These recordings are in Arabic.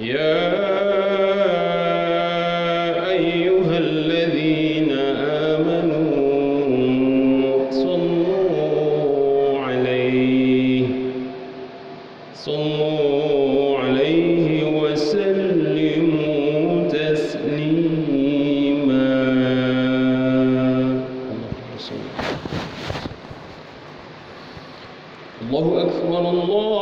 يا أيها الذين آمنوا صلوا عليه صلوا عليه وسلموا تسليما. الله أكبر الله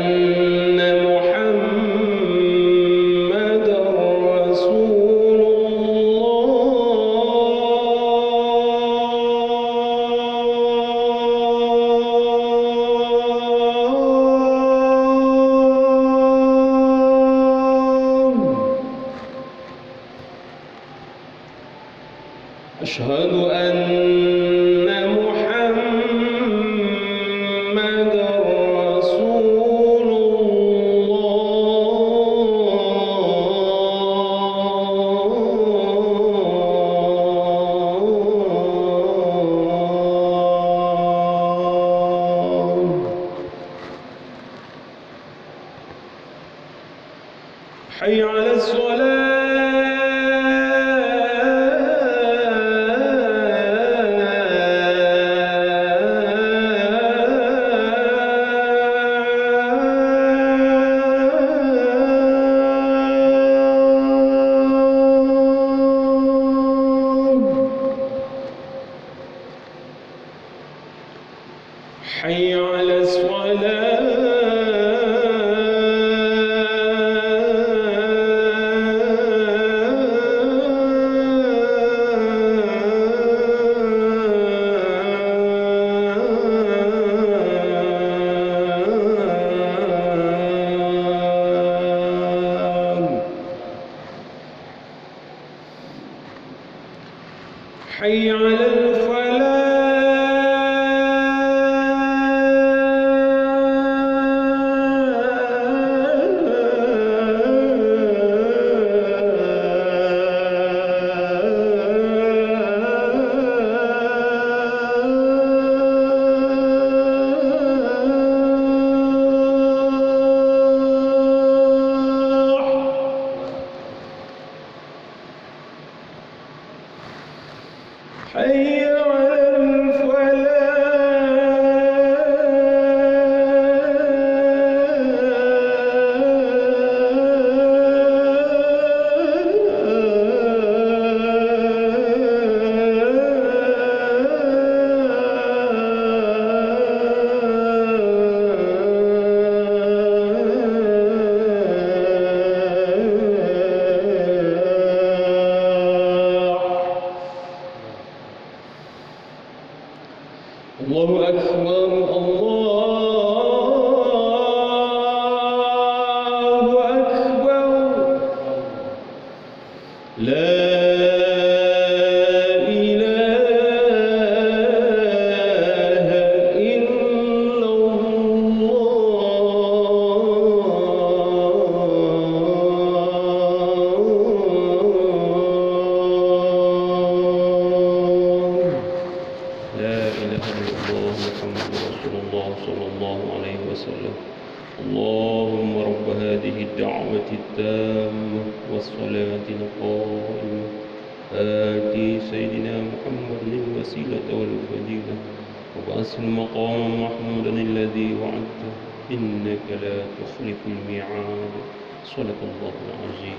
أشهد أن رسول الله. حي على الصلاة. حي على الصلاة. حي على الفلاح حي الله أكبر الله الله عليه وسلم. اللهم رب هذه الدعوة التامة والصلاة القائمة. آتي سيدنا محمد الوسيلة والفضيلة. وبأس المقام محمودا الذي وعدته. إنك لا تخلف الميعاد. صدق الله العظيم.